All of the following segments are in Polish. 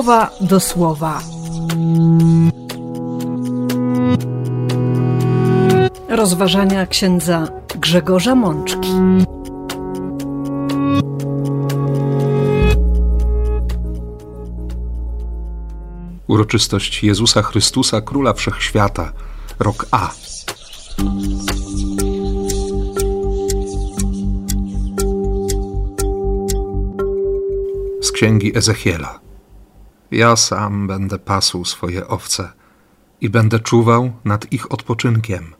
słowa do słowa. Rozważania księdza Grzegorza Mączki. Uroczystość Jezusa Chrystusa, Króla Wszechświata, rok A. Z księgi Ezechiela. Ja sam będę pasł swoje owce i będę czuwał nad ich odpoczynkiem.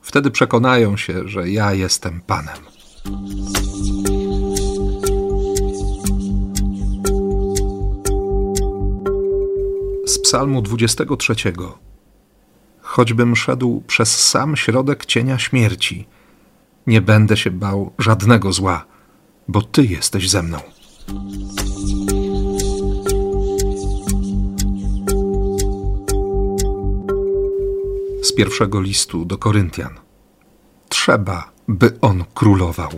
Wtedy przekonają się, że ja jestem Panem. Z Psalmu 23. Choćbym szedł przez sam środek cienia śmierci, nie będę się bał żadnego zła, bo Ty jesteś ze mną. Z pierwszego listu do Koryntian. Trzeba, by on królował.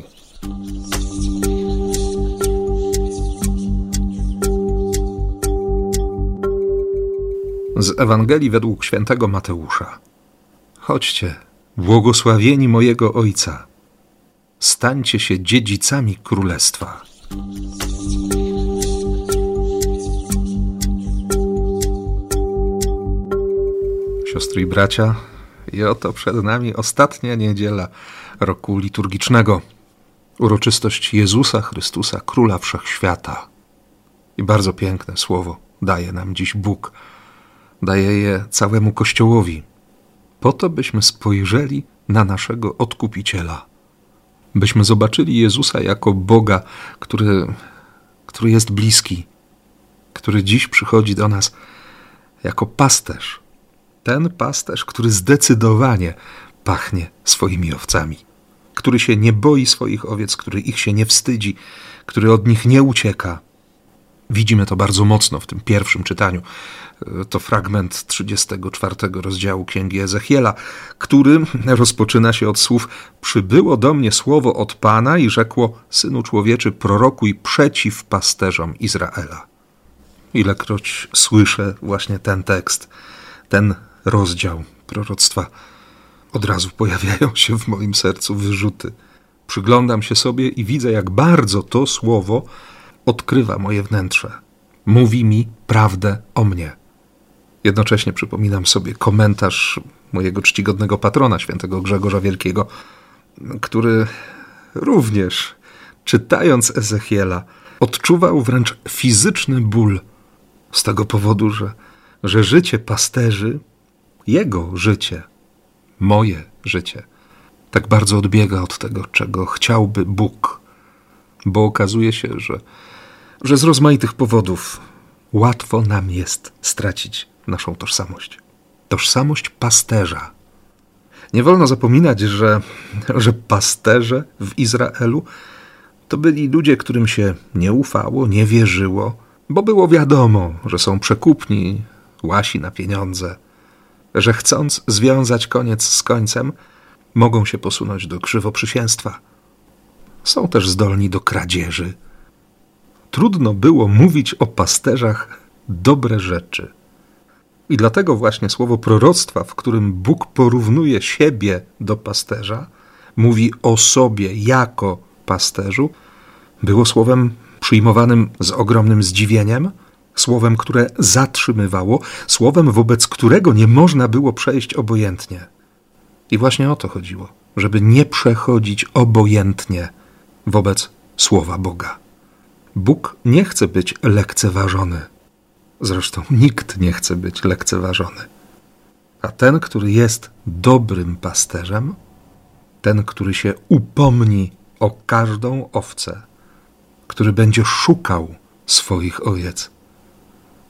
Z Ewangelii według świętego Mateusza. Chodźcie, błogosławieni mojego Ojca, stańcie się dziedzicami królestwa. Siostry i bracia, i oto przed nami ostatnia niedziela roku liturgicznego. Uroczystość Jezusa Chrystusa, Króla Wszechświata. I bardzo piękne słowo daje nam dziś Bóg. Daje je całemu Kościołowi. Po to, byśmy spojrzeli na naszego Odkupiciela. Byśmy zobaczyli Jezusa jako Boga, który, który jest bliski, który dziś przychodzi do nas jako pasterz ten pasterz, który zdecydowanie pachnie swoimi owcami, który się nie boi swoich owiec, który ich się nie wstydzi, który od nich nie ucieka. Widzimy to bardzo mocno w tym pierwszym czytaniu. To fragment 34 rozdziału Księgi Ezechiela, który rozpoczyna się od słów: Przybyło do mnie słowo od Pana i rzekło: Synu człowieczy, prorokuj przeciw pasterzom Izraela. Ilekroć słyszę właśnie ten tekst, ten rozdział proroctwa, od razu pojawiają się w moim sercu wyrzuty. Przyglądam się sobie i widzę, jak bardzo to słowo odkrywa moje wnętrze. Mówi mi prawdę o mnie. Jednocześnie przypominam sobie komentarz mojego czcigodnego patrona, świętego Grzegorza Wielkiego, który również, czytając Ezechiela, odczuwał wręcz fizyczny ból z tego powodu, że, że życie pasterzy jego życie, moje życie, tak bardzo odbiega od tego, czego chciałby Bóg, bo okazuje się, że, że z rozmaitych powodów łatwo nam jest stracić naszą tożsamość. Tożsamość pasterza. Nie wolno zapominać, że, że pasterze w Izraelu to byli ludzie, którym się nie ufało, nie wierzyło, bo było wiadomo, że są przekupni, łasi na pieniądze, że chcąc związać koniec z końcem, mogą się posunąć do krzywoprzysięstwa. Są też zdolni do kradzieży. Trudno było mówić o pasterzach dobre rzeczy. I dlatego właśnie słowo proroctwa, w którym Bóg porównuje siebie do pasterza, mówi o sobie jako pasterzu, było słowem przyjmowanym z ogromnym zdziwieniem, słowem, które zatrzymywało, słowem, wobec którego nie można było przejść obojętnie. I właśnie o to chodziło, żeby nie przechodzić obojętnie wobec słowa Boga. Bóg nie chce być lekceważony. Zresztą nikt nie chce być lekceważony. A ten, który jest dobrym pasterzem, ten, który się upomni o każdą owcę, który będzie szukał swoich owiec,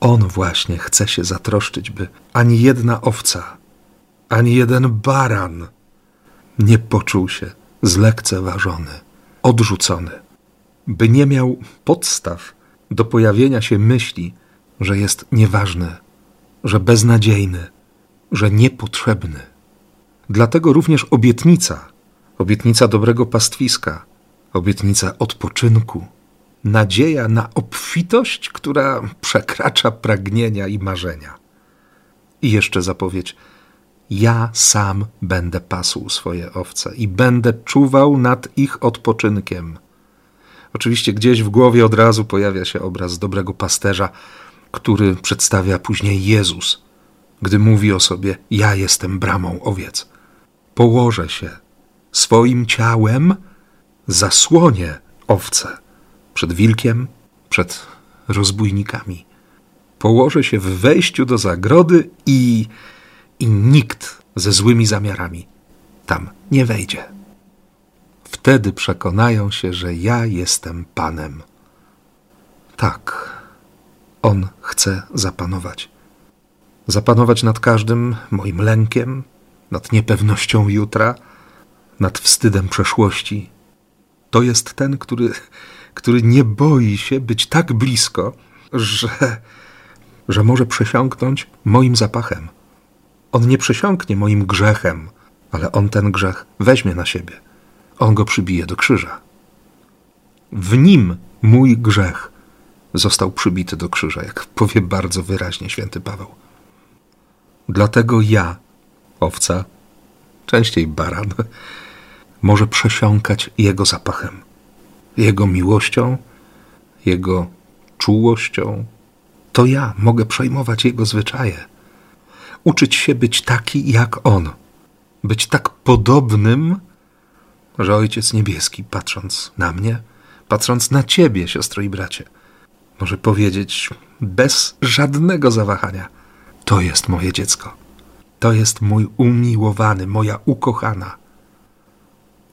on właśnie chce się zatroszczyć, by ani jedna owca, ani jeden baran nie poczuł się zlekceważony, odrzucony, by nie miał podstaw do pojawienia się myśli, że jest nieważny, że beznadziejny, że niepotrzebny. Dlatego również obietnica, obietnica dobrego pastwiska, obietnica odpoczynku, nadzieja na obfitość, która przekracza pragnienia i marzenia. I jeszcze zapowiedź: Ja sam będę pasł swoje owce i będę czuwał nad ich odpoczynkiem. Oczywiście gdzieś w głowie od razu pojawia się obraz dobrego pasterza, który przedstawia później Jezus, gdy mówi o sobie: Ja jestem bramą owiec. Położę się swoim ciałem, zasłonię owce przed wilkiem, przed rozbójnikami. Położę się w wejściu do zagrody i, i nikt ze złymi zamiarami tam nie wejdzie. Wtedy przekonają się, że ja jestem Panem. Tak, On chce zapanować. Zapanować nad każdym moim lękiem, nad niepewnością jutra, nad wstydem przeszłości. To jest ten, który, który nie boi się być tak blisko, że, że może przesiąknąć moim zapachem. On nie przesiąknie moim grzechem, ale on ten grzech weźmie na siebie. On go przybije do krzyża. W nim mój grzech został przybity do krzyża, jak powie bardzo wyraźnie święty Paweł. Dlatego ja, owca, częściej baran, może przesiąkać Jego zapachem, Jego miłością, Jego czułością. To ja mogę przejmować Jego zwyczaje, uczyć się być taki jak On, być tak podobnym, że Ojciec Niebieski, patrząc na mnie, patrząc na Ciebie, siostro i bracie, może powiedzieć bez żadnego zawahania: To jest moje dziecko. To jest mój umiłowany, moja ukochana.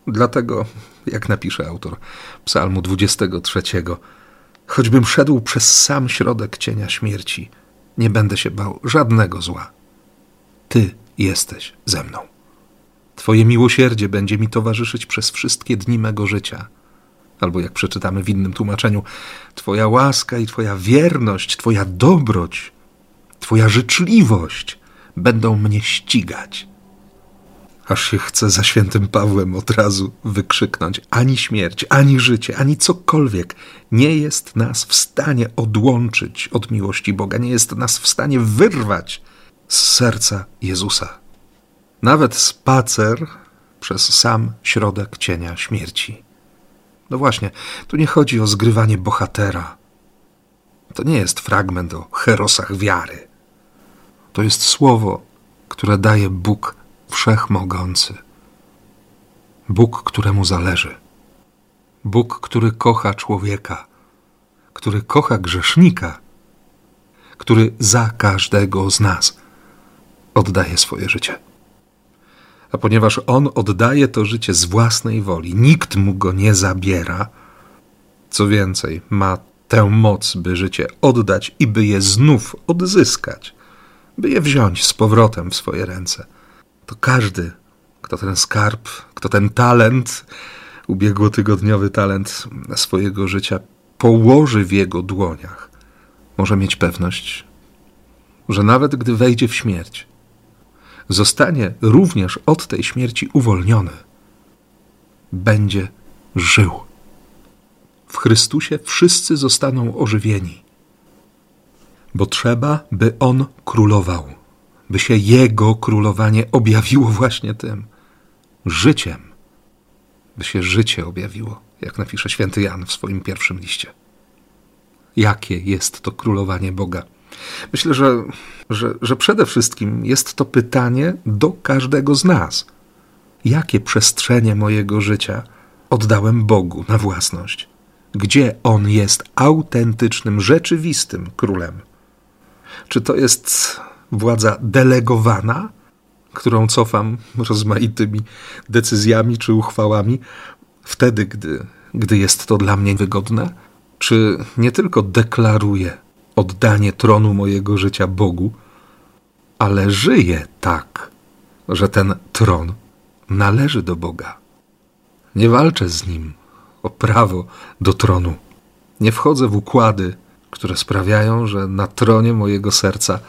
Dlatego, jak napisze autor Psalmu 23, choćbym szedł przez sam środek cienia śmierci, nie będę się bał żadnego zła. Ty jesteś ze mną. Twoje miłosierdzie będzie mi towarzyszyć przez wszystkie dni mego życia. Albo jak przeczytamy w innym tłumaczeniu, Twoja łaska i Twoja wierność, Twoja dobroć, Twoja życzliwość będą mnie ścigać. Aż się chce za świętym Pawłem od razu wykrzyknąć: ani śmierć, ani życie, ani cokolwiek nie jest nas w stanie odłączyć od miłości Boga, nie jest nas w stanie wyrwać z serca Jezusa. Nawet spacer przez sam środek cienia śmierci. No właśnie, tu nie chodzi o zgrywanie bohatera. To nie jest fragment o herosach wiary. To jest słowo, które daje Bóg wszechmogący. Bóg, któremu zależy. Bóg, który kocha człowieka, który kocha grzesznika, który za każdego z nas oddaje swoje życie. A ponieważ On oddaje to życie z własnej woli, nikt mu go nie zabiera, co więcej, ma tę moc, by życie oddać i by je znów odzyskać, by je wziąć z powrotem w swoje ręce to każdy, kto ten skarb, kto ten talent, ubiegłotygodniowy talent swojego życia położy w jego dłoniach, może mieć pewność, że nawet gdy wejdzie w śmierć, zostanie również od tej śmierci uwolniony, będzie żył. W Chrystusie wszyscy zostaną ożywieni, bo trzeba, by On królował by się Jego królowanie objawiło właśnie tym życiem, by się życie objawiło, jak napisze święty Jan w swoim pierwszym liście. Jakie jest to królowanie Boga? Myślę, że, że, że przede wszystkim jest to pytanie do każdego z nas. Jakie przestrzenie mojego życia oddałem Bogu na własność? Gdzie On jest autentycznym, rzeczywistym królem? Czy to jest władza delegowana, którą cofam rozmaitymi decyzjami czy uchwałami, wtedy, gdy, gdy jest to dla mnie wygodne? Czy nie tylko deklaruję oddanie tronu mojego życia Bogu, ale żyję tak, że ten tron należy do Boga? Nie walczę z nim o prawo do tronu. Nie wchodzę w układy, które sprawiają, że na tronie mojego serca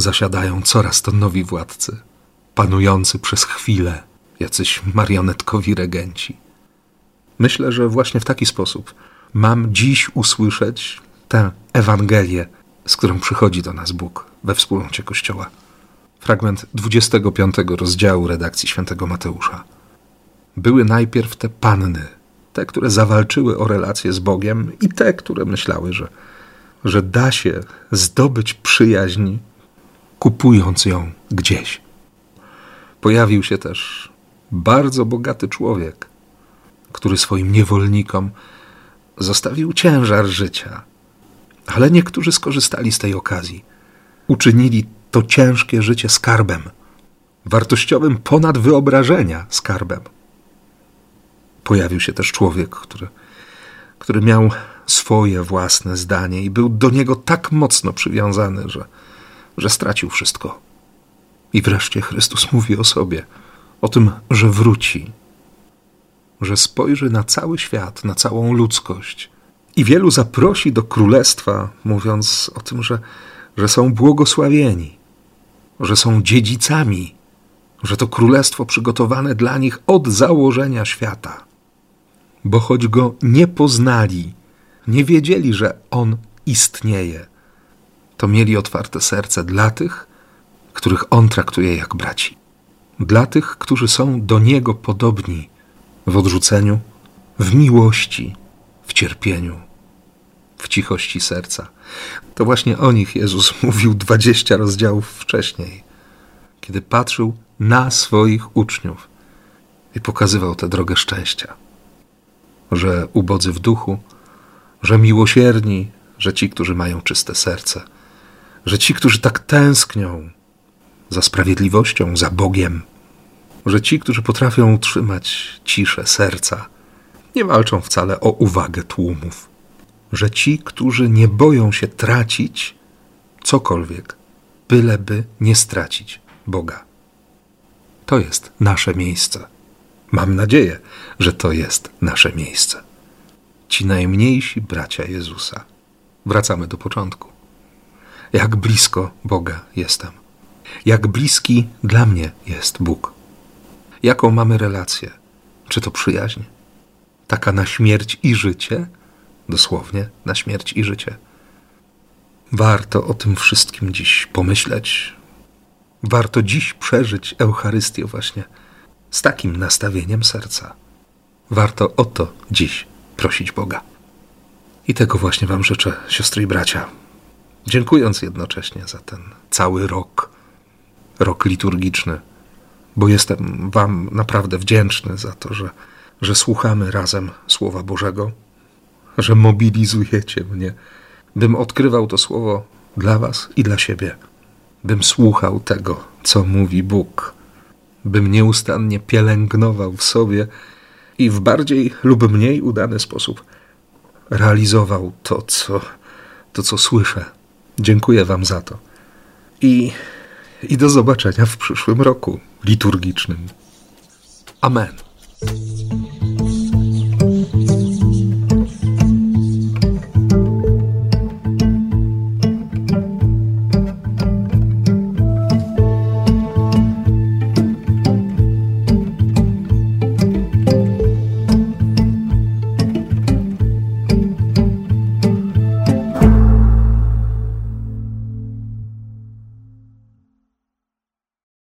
zasiadają coraz to nowi władcy, panujący przez chwilę, jacyś marionetkowi regenci. Myślę, że właśnie w taki sposób mam dziś usłyszeć tę Ewangelię, z którą przychodzi do nas Bóg we wspólnocie Kościoła. Fragment 25 rozdziału redakcji świętego Mateusza. Były najpierw te panny, te, które zawalczyły o relacje z Bogiem, i te, które myślały, że, że da się zdobyć przyjaźń, kupując ją gdzieś. Pojawił się też bardzo bogaty człowiek, który swoim niewolnikom zostawił ciężar życia. Ale niektórzy skorzystali z tej okazji. Uczynili to ciężkie życie skarbem, wartościowym ponad wyobrażenia skarbem. Pojawił się też człowiek, który, który miał swoje własne zdanie i był do niego tak mocno przywiązany, że, że stracił wszystko. I wreszcie Chrystus mówi o sobie, o tym, że wróci, że spojrzy na cały świat, na całą ludzkość i wielu zaprosi do królestwa, mówiąc o tym, że, że są błogosławieni, że są dziedzicami, że to królestwo przygotowane dla nich od założenia świata. Bo choć go nie poznali, nie wiedzieli, że on istnieje, to mieli otwarte serce dla tych, których on traktuje jak braci, dla tych, którzy są do niego podobni w odrzuceniu, w miłości, w cierpieniu, w cichości serca. To właśnie o nich Jezus mówił dwadzieścia rozdziałów wcześniej, kiedy patrzył na swoich uczniów i pokazywał tę drogę szczęścia. Że ubodzy w duchu, że miłosierni, że ci, którzy mają czyste serce, że ci, którzy tak tęsknią za sprawiedliwością, za Bogiem, że ci, którzy potrafią utrzymać ciszę serca, nie walczą wcale o uwagę tłumów, że ci, którzy nie boją się tracić cokolwiek, byleby nie stracić Boga. To jest nasze miejsce. Mam nadzieję, że to jest nasze miejsce. Ci najmniejsi bracia Jezusa. Wracamy do początku. Jak blisko Boga jestem. Jak bliski dla mnie jest Bóg. Jaką mamy relację? Czy to przyjaźń? Taka na śmierć i życie? Dosłownie na śmierć i życie. Warto o tym wszystkim dziś pomyśleć. Warto dziś przeżyć Eucharystię właśnie z takim nastawieniem serca. Warto o to dziś prosić Boga. I tego właśnie Wam życzę, siostry i bracia. Dziękując jednocześnie za ten cały rok, rok liturgiczny, bo jestem Wam naprawdę wdzięczny za to, że, że słuchamy razem Słowa Bożego, że mobilizujecie mnie, bym odkrywał to Słowo dla Was i dla siebie, bym słuchał tego, co mówi Bóg, bym nieustannie pielęgnował w sobie i w bardziej lub mniej udany sposób realizował to, co, to, co słyszę. Dziękuję Wam za to. I i do zobaczenia w przyszłym roku liturgicznym. Amen.